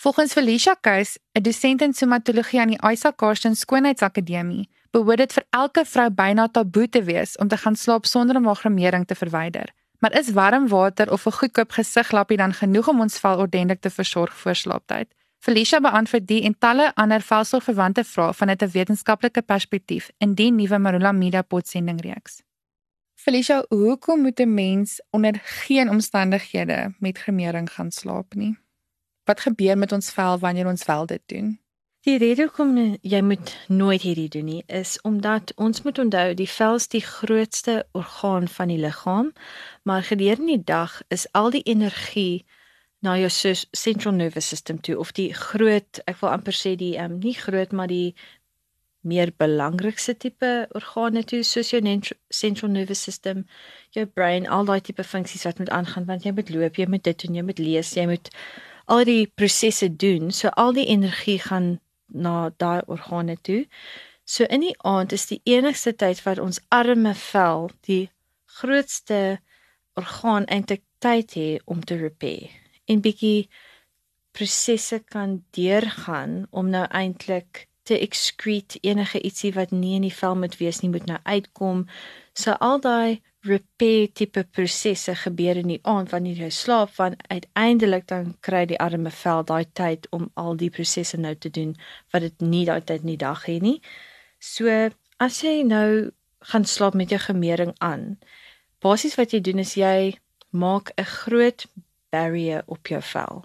Volgens Felicia Keys, 'n dosent in somatologie aan die Isaac Carson Skoonheidsakademie, behoort dit vir elke vrou byna taboe te wees om te gaan slaap sonder om haar gremering te verwyder. Maar is warm water of 'n goedkoop gesiglappie dan genoeg om ons vel ordentlik te versorg voor slaaptyd? Felicia beantwoord die en talle ander velsorgverwante vrae vanuit 'n wetenskaplike perspektief in die nuwe Marula Media podsending reeks. Felicia, hoekom moet 'n mens onder geen omstandighede met gremering gaan slaap nie? Wat gebeur met ons vel wanneer ons wel dit doen? Die rede hoekom jy moet nooit hierdie doen nie is omdat ons moet onthou die vel is die grootste orgaan van die liggaam, maar gedurende die dag is al die energie na jou central nervous system toe of die groot, ek wil amper sê die um, nie groot maar die meer belangrikste tipe organe toe soos jou central nervous system, jou brein, al daai tipe funksies wat moet aangaan want jy moet loop, jy moet dit doen, jy moet lees, jy moet al die prosesse doen. So al die energie gaan na daai organe toe. So in die aand is die enigste tyd wat ons arme vel die grootste orgaan eintlik tyd het om te repair. En bietjie prosesse kan deurgaan om nou eintlik te excrete enige ietsie wat nie in die vel moet wees nie moet nou uitkom. So al daai repair tipe prosesse gebeur in die aand wanneer jy slaap want uiteindelik dan kry die arme vel daai tyd om al die prosesse nou te doen wat dit nie daai tyd in die dag het nie. So as jy nou gaan slaap met jou gemering aan. Basies wat jy doen is jy maak 'n groot barrier op jou vel.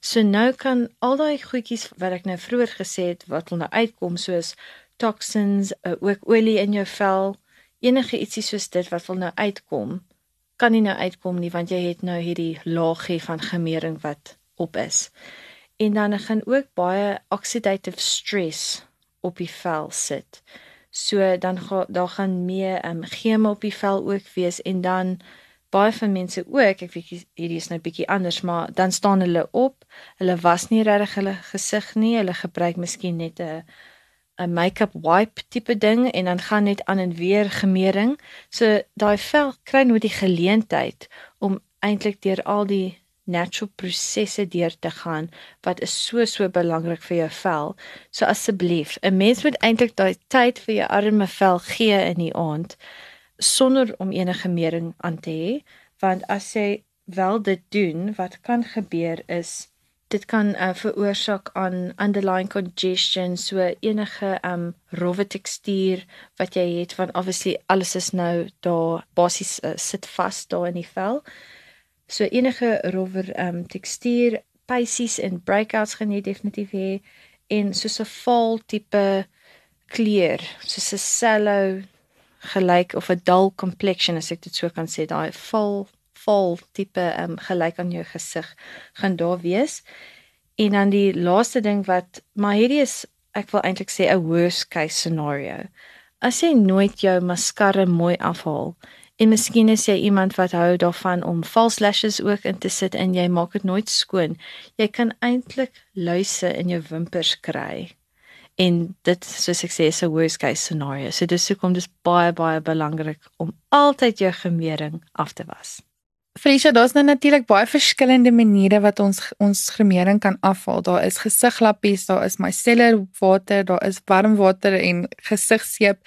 So nou kan al daai goedjies wat ek nou vroeër gesê het wat wil nou uitkom soos toxins, uh, ook olie in jou vel, enige ietsie soos dit wat wil nou uitkom, kan nie nou uitkom nie want jy het nou hierdie laagie van gemering wat op is. En dan gaan ook baie oxidative stress op die vel sit. So dan gaan daar gaan meer ehm um, geme op die vel ook wees en dan baie van mense ook, ek weet hierdie is nou bietjie anders, maar dan staan hulle op, hulle was nie regtig hulle gesig nie, hulle gebruik miskien net 'n 'n make-up wipe tipe ding en dan gaan net aan en weer gemering. So daai vel kry nooit die geleentheid om eintlik deur al die natural prosesse deur te gaan wat is so so belangrik vir jou vel. So asseblief, 'n mens moet eintlik daai tyd vir jou arme vel gee in die aand sonder om enige mering aan te hê, want as jy wel dit doen, wat kan gebeur is dit kan uh, veroorsaak aan underlying congestion. So enige um rowwe tekstuur wat jy het van obviously alles is nou daar basies uh, sit vas daar in die vel. So enige rowwer um tekstuur pieces en breakouts gaan jy definitief hê. En soos 'n val tipe kleur soos 'n sallow gelyk of 'n dull complexion as ek dit so kan sê daai val val tipe um gelyk aan jou gesig gaan daar wees. En dan die laaste ding wat maar hierdie is ek wil eintlik sê 'n worst case scenario. As jy nooit jou mascara mooi afhaal en miskien is jy iemand wat hou daarvan om false lashes ook in te sit en jy maak dit nooit skoon, jy kan eintlik luise in jou wimpers kry. En dit soos ek sê is 'n worst case scenario. So dis hoekom dis baie baie belangrik om altyd jou gemering af te was. Frisha, daar's nou natuurlik baie verskillende maniere wat ons ons gremering kan afhaal. Daar is gesiglappies, daar is micellar water, daar is warm water en gesigseep.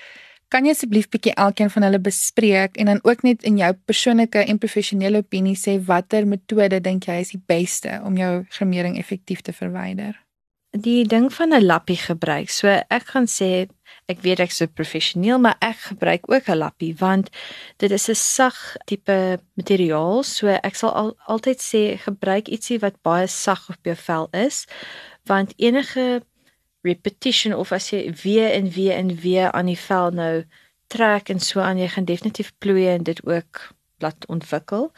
Kan jy asseblief bietjie elkeen van hulle bespreek en dan ook net in jou persoonlike en professionele opinie sê watter metode dink jy is die beste om jou gremering effektief te verwyder? Die ding van 'n lappie gebruik. So ek gaan sê ek weet ek's 'n professioneel, maar ek gebruik ook 'n lappie want dit is 'n sag tipe materiaal. So ek sal al, altyd sê gebruik ietsie wat baie sag op jou vel is want enige repetition of as jy weer en weer en weer aan die vel nou trek en so aan jy gaan definitief ploeie en dit ook laat ontwikkel.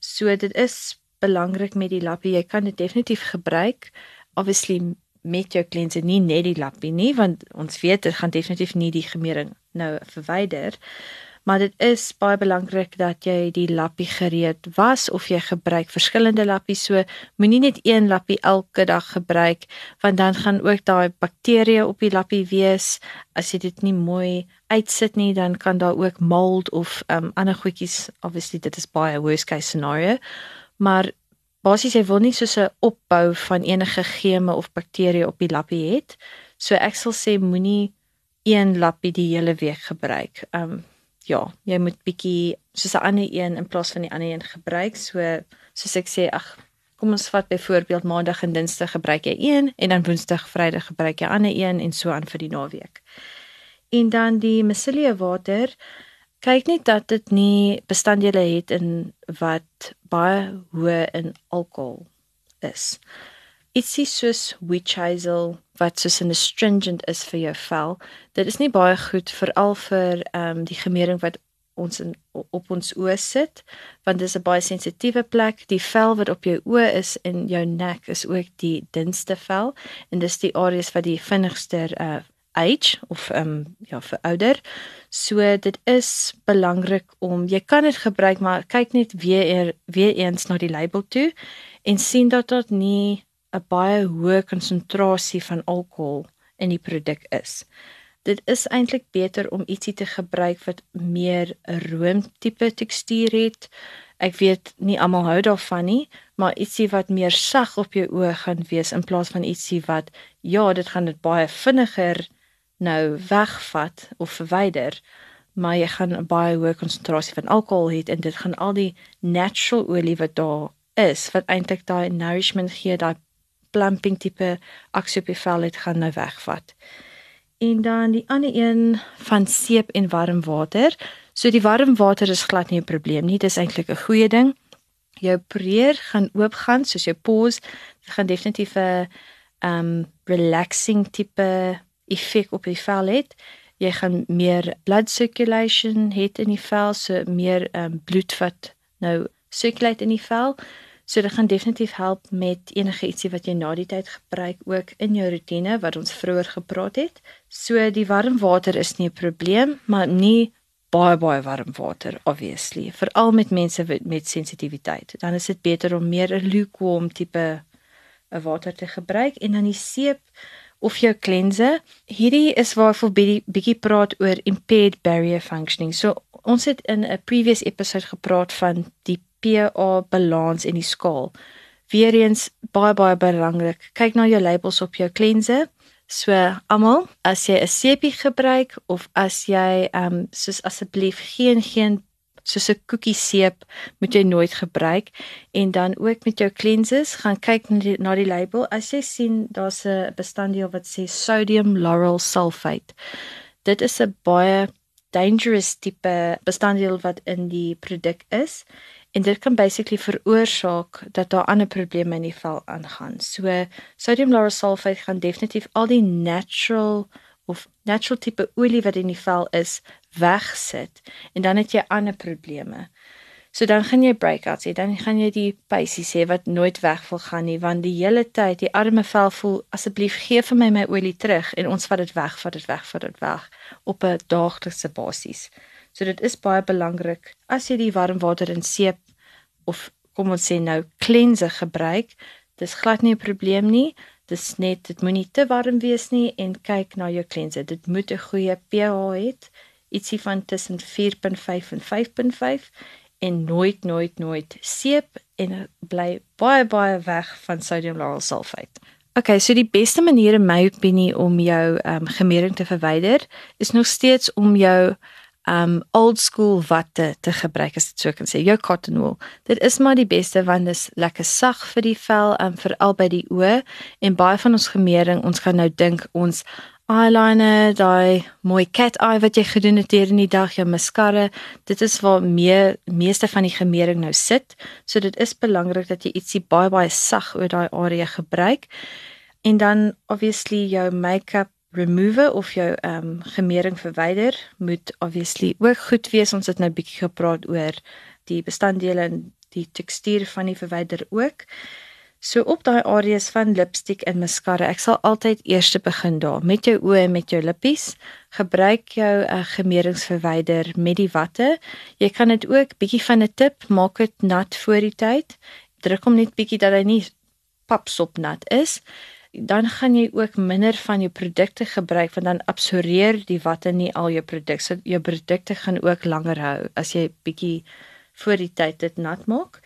So dit is belangrik met die lappie. Jy kan dit definitief gebruik. Obviously met jou kliënte nie net die lappie nie want ons weet dit gaan definitief nie die gemering nou verwyder maar dit is baie belangrik dat jy die lappie gereed was of jy gebruik verskillende lappies. So moenie net een lappie elke dag gebruik want dan gaan ook daai bakterieë op die lappie wees. As jy dit nie mooi uitsit nie dan kan daar ook mold of um, ander goedjies obviously dit is baie worst case scenario maar basies jy wil nie soos 'n opbou van enige geme of bakterieë op die lappie hê. So ek sal sê moenie een lappie die hele week gebruik. Um ja, jy moet bietjie soos 'n ander een in plaas van die ander een gebruik. So soos ek sê, ag, kom ons vat byvoorbeeld maandag en dinsdag gebruik jy een en dan woensdag, vrydag gebruik jy ander een en so aan vir die naweek. En dan die micellia water kyk net dat dit nie bestanddele het in wat baie hoë in alkohol is. Ietsie soos witch hazel wat soos 'n astringent is vir jou vel. Dit is nie baie goed veral vir ehm um, die gemering wat ons in, op ons oë sit want dit is 'n baie sensitiewe plek. Die vel wat op jou oë is en jou nek is ook die dunste vel en dis die areas wat die vinnigste uh age of um, ja vir ouder. So dit is belangrik om jy kan dit gebruik maar kyk net weer weer eens na die label toe en sien dat dit nie 'n baie hoë konsentrasie van alkohol in die produk is. Dit is eintlik beter om ietsie te gebruik wat meer 'n room tipe tekstuur het. Ek weet nie almal hou daarvan nie, maar ietsie wat meer sag op jou oë gaan wees in plaas van ietsie wat ja, dit gaan dit baie vinniger nou wegvat of verwyder, maar jy gaan 'n baie hoë konsentrasie van alkohol hê en dit gaan al die natural olie wat daar is wat eintlik daai nourishment gee, daai plumping tipe aksie op die vel het gaan nou wegvat. En dan die ander een van seep en warm water. So die warm water is glad nie 'n probleem nie. Dit is eintlik 'n goeie ding. Jou preer gaan oopgaan soos jou pores. Dit gaan definitief 'n um relaxing tipe effek op die vel hê. Jy gaan meer blood circulation hê in die vel, so meer um bloed wat nou circulate in die vel. So dit gaan definitief help met enige ietsie wat jy na die tyd gebruik ook in jou rotine wat ons vroeër gepraat het. So die warm water is nie 'n probleem, maar nie baie baie warm water obviously, veral met mense met sensitiwiteit. Dan is dit beter om meer 'n lukewarm tipe 'n water te gebruik en dan die seep of jou cleanser. Hierdie is waarvoor bietjie bietjie praat oor impaired barrier functioning. So ons het in 'n previous episode gepraat van die pH balans en die skaal. Weereens baie baie belangrik. Kyk na jou labels op jou cleanser. So almal, as jy 'n seepie gebruik of as jy ehm um, soos asseblief geen geen soos 'n koekie seep moet jy nooit gebruik en dan ook met jou cleansers gaan kyk na die, na die label. As jy sien daar's 'n bestanddeel wat sê sodium lauryl sulfate. Dit is 'n baie dangerous tipe bestanddeel wat in die produk is en dit kan basically veroorsaak dat daar ander probleme in die vel aangaan. So sodium lauryl sulfate gaan definitief al die natural of natural tipe olie wat in die vel is wegsit en dan het jy ander probleme. So dan gaan jy breakouts hê, dan gaan jy die pysies hê wat nooit weg wil gaan nie want die hele tyd die arme vel voel asseblief gee vir my my olie terug en ons vat dit weg, vat dit weg, vat dit weg op 'n daaglikse basis. So dit is baie belangrik as jy die warm water in seep of kom ons sê nou cleanser gebruik, dis glad nie 'n probleem nie. Dis net dit moenie te warm wees nie en kyk na jou cleanser. Dit moet 'n goeie pH hê, ietsie van tussen 4.5 en 5.5 en nooit nooit nooit seep en bly baie baie weg van sodium lauryl sulfate. Okay, so die beste manier in my opinie om jou ehm um, gemering te verwyder is nog steeds om jou um old school watte te gebruik as dit so kan sê jou cotton wool. Dit is maar die beste want dit is lekker sag vir die vel en um, veral by die oë. En baie van ons gemering ons gaan nou dink ons eyeliner daai mooi cat eye wat jy gedoen het hier in die dag jou mascara dit is waar meer meeste van die gemering nou sit. So dit is belangrik dat jy ietsie baie baie sag oor daai area gebruik. En dan obviously jou make-up remover of jou ehm um, gemering verwyder moet obviously ook goed wees. Ons het nou 'n bietjie gepraat oor die bestanddele en die tekstuur van die verwyder ook. So op daai areas van lipstik en mascara, ek sal altyd eers begin daar met jou oë en met jou lippies. Gebruik jou uh, gemeringsverwyder met die watte. Jy kan dit ook bietjie van 'n tip maak dit nat voor die tyd. Druk hom net bietjie dat hy nie papsop nat is dan gaan jy ook minder van jou produkte gebruik want dan absorbeer die watte nie al jou produk so jou produkte gaan ook langer hou as jy bietjie voor die tyd dit nat maak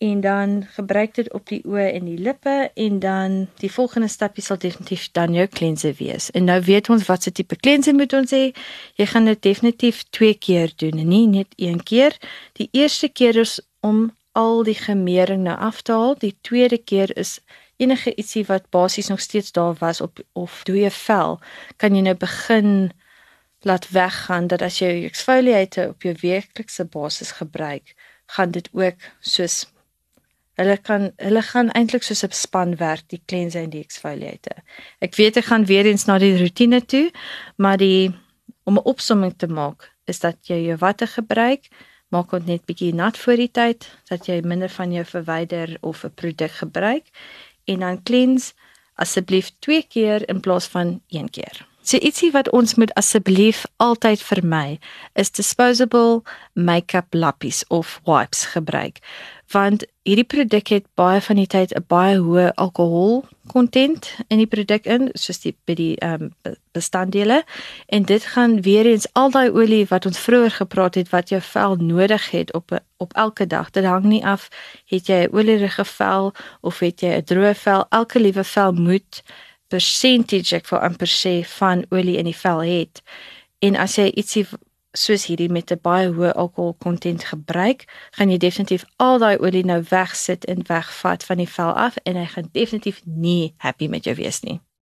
en dan gebruik dit op die oë en die lippe en dan die volgende stapie sal definitief dan jou cleanser wees. En nou weet ons wat se tipe cleanser moet ons hê. Jy gaan dit definitief 2 keer doen en nie net een keer. Die eerste keer is om al die gemering nou af te haal. Die tweede keer is enige ietsie wat basies nog steeds daar was op of dooie vel, kan jy nou begin laat weggaan dat as jy exfoliator op jou weeklikse basis gebruik, gaan dit ook soos hulle kan hulle gaan eintlik soos 'n span werk die cleanser en die exfoliator. Ek weet ek gaan weer eens na die rotine toe, maar die om 'n opsomming te maak is dat jy jou watte gebruik, maak dit net bietjie nat voor die tyd dat jy minder van jou verwyder of 'n produk gebruik en dan cleanse asseblief 2 keer in plaas van 1 keer. So ietsie wat ons moet asseblief altyd vermy is disposable make-up lappies of wipes gebruik want hierdie produk het baie van die tyd 'n baie hoë alkohol kontent in die produk in soos die by die ehm um, bestanddele. En dit gaan weer eens al daai olie wat ons vroeër gepraat het wat jou vel nodig het op op elke dag. Dit hang nie af het jy 'n olierige vel of het jy 'n droë vel elke liewe vel moet percentage ek vir amper sê van olie in die vel het en as jy ietsie soos hierdie met 'n baie hoë alkohol kontent gebruik, gaan jy definitief al daai olie nou wegsit en wegvat van die vel af en hy gaan definitief nie happy met jou wees nie.